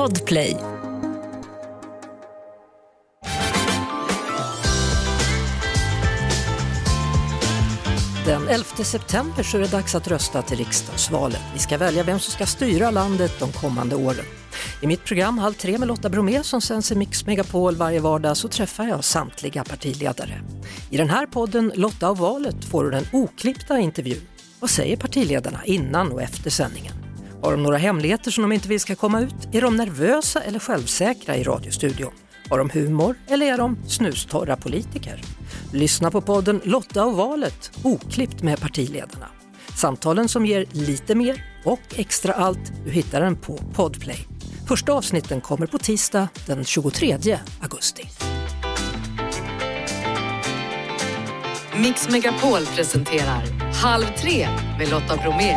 Podplay. Den 11 september så är det dags att rösta till riksdagsvalet. Vi ska välja vem som ska styra landet de kommande åren. I mitt program Halv tre med Lotta Bromé som sänds i Mix Megapol varje vardag så träffar jag samtliga partiledare. I den här podden Lotta och valet får du den oklippta intervjun. Vad säger partiledarna innan och efter sändningen? Har de några hemligheter som de inte vill ska komma ut? Är de nervösa eller självsäkra i radiostudion? Har de humor eller är de snustorra politiker? Lyssna på podden Lotta och valet, oklippt med partiledarna. Samtalen som ger lite mer och extra allt, du hittar den på Podplay. Första avsnitten kommer på tisdag den 23 augusti. Mix Megapol presenterar Halv tre med Lotta Bromé.